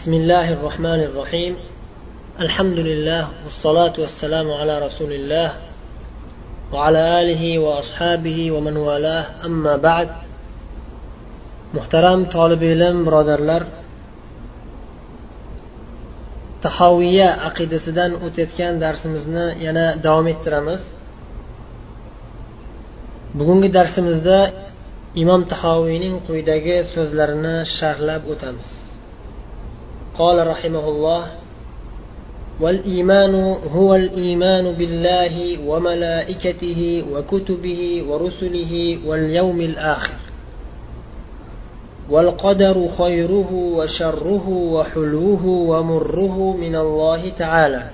بسم الله الرحمن الرحيم الحمد لله والصلاة والسلام على رسول الله وعلى آله وأصحابه ومن والاه أما بعد محترم طالب علم برادرlar tahoviya aqidasidan o'tayotgan darsimizni yana davom ettiramiz bugungi darsimizda imom tahoviyning quyidagi so'zlarini sharhlab o'tamiz قال رحمه الله والإيمان هو الإيمان بالله وملائكته وكتبه ورسله واليوم الآخر. والقدر خيره وشره وحلوه ومره من الله تعالى.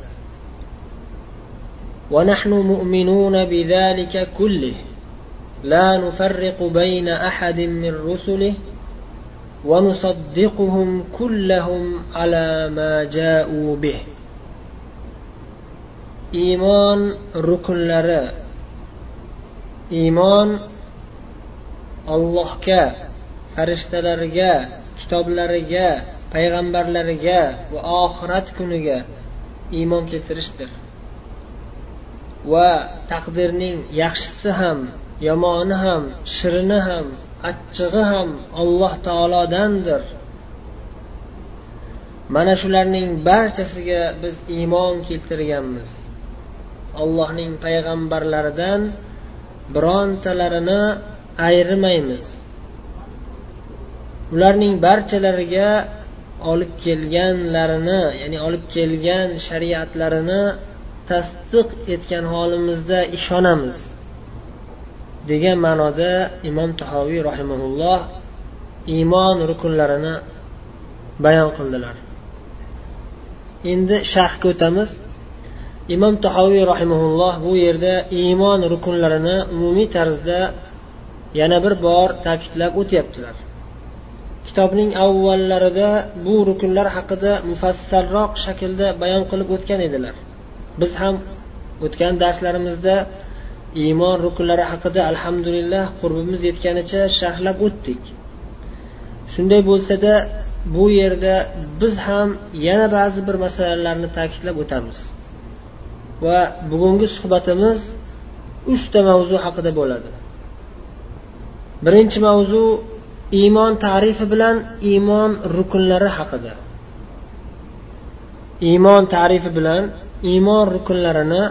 ونحن مؤمنون بذلك كله. لا نفرق بين أحد من رسله ونصدقهم كلهم على ما جاءوا به إيمان ركن لرا إيمان الله كا farishtalarga kitoblariga payg'ambarlariga va oxirat kuniga iymon keltirishdir va taqdirning yaxshisi ham yomoni ham shirini ham achchig'i ham alloh taolodandir. Mana shularning barchasiga biz iymon keltirganmiz. Allohning payg'ambarlaridan birontalarini ayrimaymiz ularning barchalariga olib kelganlarini ya'ni olib kelgan shariatlarini tasdiq etgan holimizda ishonamiz. Degan ma'noda imom tahoviy rahimaulloh iymon rukunlarini bayon qildilar. Endi sharhga o'tamiz imom tahoviy rahimaulloh bu yerda iymon rukunlarini umumiy tarzda yana bir bor ta'kidlab o'tyaptilar. Kitobning avvallarida bu rukunlar haqida mufassalroq shaklda bayon qilib o'tgan edilar. Biz ham o'tgan darslarimizda iymon rukunlari haqida alhamdulillah qurbimiz yetganicha sharhlab o'tdik. Shunday bo'lsada bu yerda biz ham yana ba'zi bir masalalarni ta'kidlab o'tamiz. Va bugungi suhbatimiz uchta mavzu haqida bo'ladi. Birinchi mavzu iymon tarifi bilan iymon rukunlari haqida. Iymon tarifi bilan iymon rukunlarini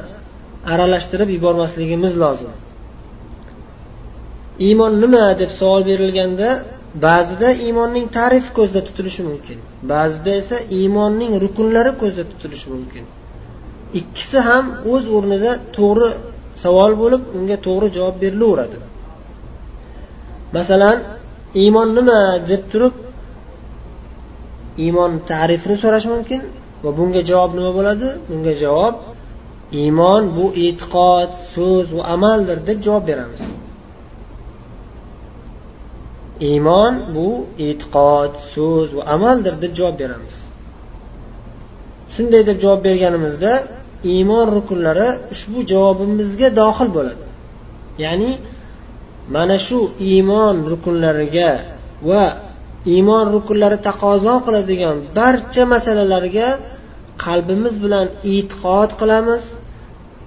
aralashtirib yubormasligimiz lozim. Iymon nima deb savol berilganda ba'zida iymonning tarifi ko'zda tutilishi mumkin ba'zida esa iymonning rukunlari ko'zda tutilishi mumkin. Ikkisi ham o'z o'rnida to'g'ri savol bo'lib unga to'g'ri javob berilaveradi. Masalan iymon nima deb turib iymon tarifini so'rash mumkin va bunga javob nima bo'ladi? Bunga javob iymon bu e'tiqod so'z va amaldir deb javob beramiz. Iymon bu e'tiqod so'z va amaldir deb javob beramiz. Shunday deb javob berganimizda iymon rukunlari ushbu javobimizga dohil bo'ladi. Ya'ni mana shu iymon rukunlariga va iymon rukunlari taqozo qiladigan barcha masalalarga qalbimiz bilan e'tiqod qilamiz.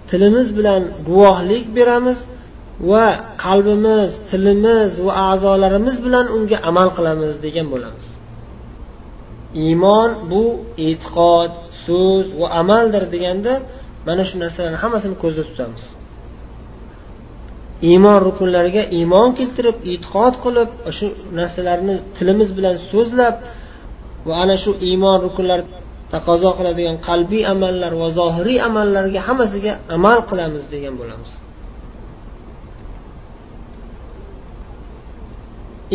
Tilimiz bilan guvohlik beramiz va qalbimiz tilimiz va a'zolarimiz bilan unga amal qilamiz degan bo'lamiz. Iymon bu e'tiqod so'z va amaldir deganda mana shu narsalarni hammasini ko'zda tutamiz. Iymon rukunlariga iymon keltirib e'tiqod qilib shu narsalarni tilimiz bilan so'zlab va ana shu iymon rukunlari taqozo qiladigan qalbiy amallar va zohiriy amallarga hammasiga amal qilamiz degan bo'lamiz.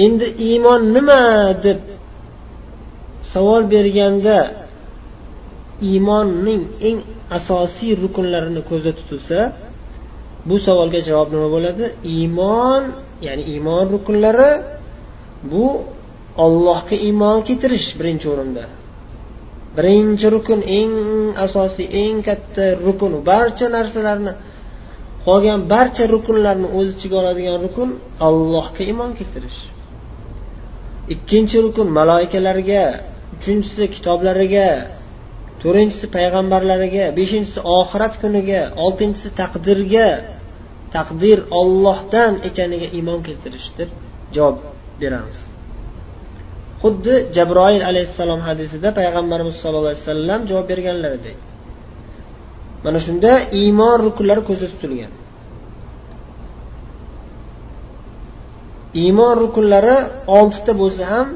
Endi iymon nima deb savol berganda iymonning eng asosiy rukunlarini ko'zda tutilsa bu savolga javob nima bo'ladi? Iymon ya'ni iymon rukunlari bu ollohga iymon keltirish birinchi o'rinda. Birinchi rukun eng asosiy eng katta rukun barcha narsalarni qolgan barcha rukunlarni o'z ichiga oladigan rukun allohga iymon keltirish. Ikkinchi rukun maloikalarga uchinchisi kitoblariga to'rtinchisi payg'ambarlariga beshinchisi oxirat kuniga oltinchisi taqdirga taqdir ollohdan ekaniga iymon keltirishdir. Javob beramiz. Xuddi jabroil alayhissalom hadisida payg'ambarimiz sollallohu alayhi vasallam javob berganlaridek mana shunda iymon rukunlari ko'zda tutilgan. Iymon rukunlari oltita bo'lsa ham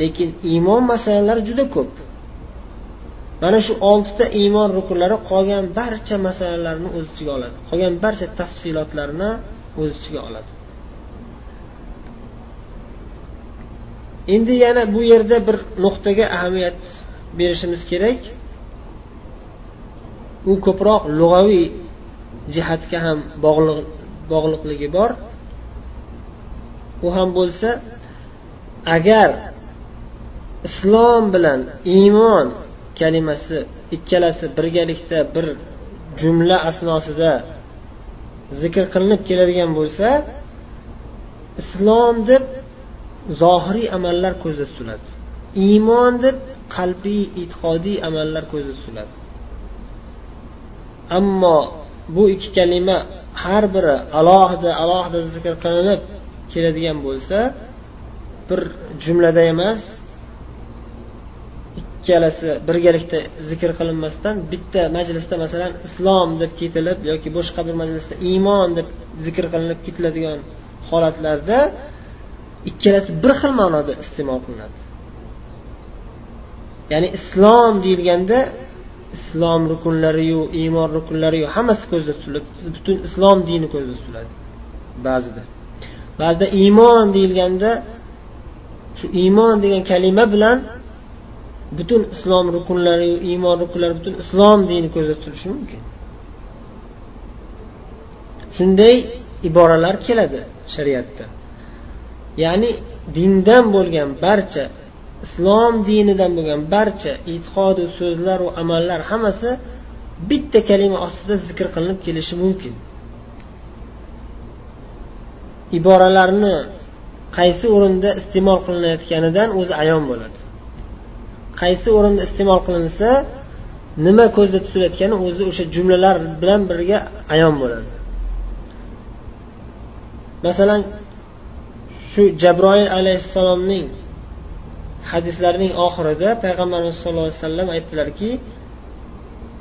lekin iymon masalalari juda ko'p. Mana shu oltita iymon rukunlari qolgan barcha masalalarni o'z ichiga oladi. Qolgan barcha tafsilotlarni o'z ichiga oladi. Endi yana bu yerda bir nuqtaga ahamiyat berishimiz kerak. U ko'proq lug'aviy jihatga ham bog'liqligi bor. U ham bo'lsa agar islom bilan iymon kalimasi ikkalasi birgalikda bir jumla asnosida zikr qilinib keladigan bo'lsa islom deb zohiriy amallar ko'zda tutiladi. Iymon deb qalbiy e'tiqodiy amallar ko'zda tutiladi. Ammo bu ikki kalima har biri alohida alohida zikr qilinib keladigan bo'lsa bir jumlada emas ikkalasi birgalikda zikr qilinmasdan bitta majlisda masalan islom deb ketilib yoki boshqa bir majlisda iymon deb zikr qilinib ketiladigan holatlarda ikkalasi bir xil ma'noda iste'mol qilinadi. Ya'ni islom deyilganda islom rukunlariyu iymon rukunlariyu hammasi ko'zda tutilib butun islom dini ko'zda tutiladi. Ba'zida. Ba'zida iymon deyilganda shu iymon degan kalima bilan butun islom rukunlari iymon rukunlari butun islom dini ko'zda tutilishi mumkin. Shunday iboralar keladi shariatda. Ya'ni dindan bo'lgan barcha islom dinidan bo'lgan barcha e'tiqodu so'zlaru amallar hammasi bitta kalima ostida zikr qilinib kelishi mumkin. Iboralarni qaysi o'rinda iste'mol qilinayotganidan o'zi ayon bo'ladi. Qaysi o'rinda iste'mol qilinsa nima ko'zda tutilayotgani o'zi o'sha jumlalar bilan birga ayon bo'ladi. Masalan shu jabroil alayhissalomning hadislarining oxirida payg'ambarimiz sallallohu alayhi vasallam aytdilarki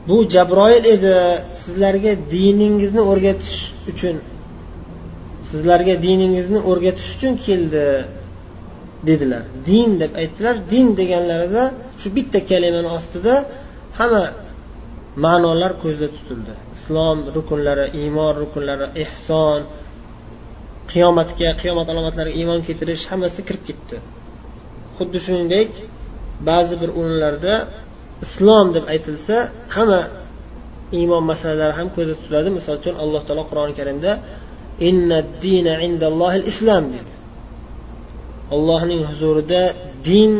bu jabroil edi sizlarga diningizni o'rgatish uchun sizlarga diningizni o'rgatish uchun keldi dedilar. Din deb aytdilar. Din deganlarida shu bitta kalimani ostida hamma ma'nolar ko'zda tutildi. Islom rukunlari iymon rukunlari ehson qiyomatga qiyomat alomatlariga iymon keltirish hammasi kirib ketdi. Xuddi shuningdek ba'zi bir o'rinlarda islom deb aytilsa hamma iymon masalalari ham ko'zda tutiladi. Misol uchun alloh taolo qur'oni karimda islom dedi. Ollohning huzurida din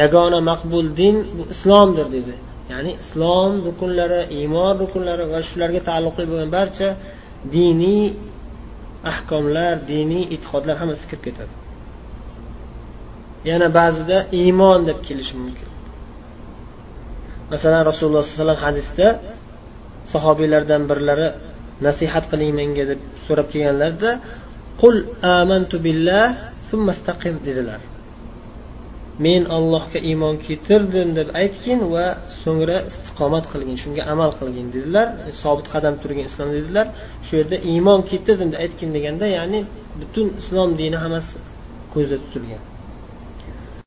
yagona maqbul din bu islomdir dedi. Ya'ni islom rukunlari iymon rukunlari va shularga taalluqli bo'lgan barcha diniy ahkomlar diniy e'tiqodlar hammasi kirib ketadi. Yana ba'zida iymon deb kelishi mumkin. Masalan rasululloh sollallohu alayhi vasallam hadisda sahobiylardan birlari nasihat qiling menga deb so'rab kelganlarida qul amantu billah dedilar. Men allohga iymon keltirdim deb aytgin va so'ngra istiqomat qilgin shunga amal qilgin dedilar. Sobit qadam turgin islom dedilar. Shu yerda iymon keltirdim deb aytgin deganda ya'ni butun islom dini hammasi ko'zda tutilgan.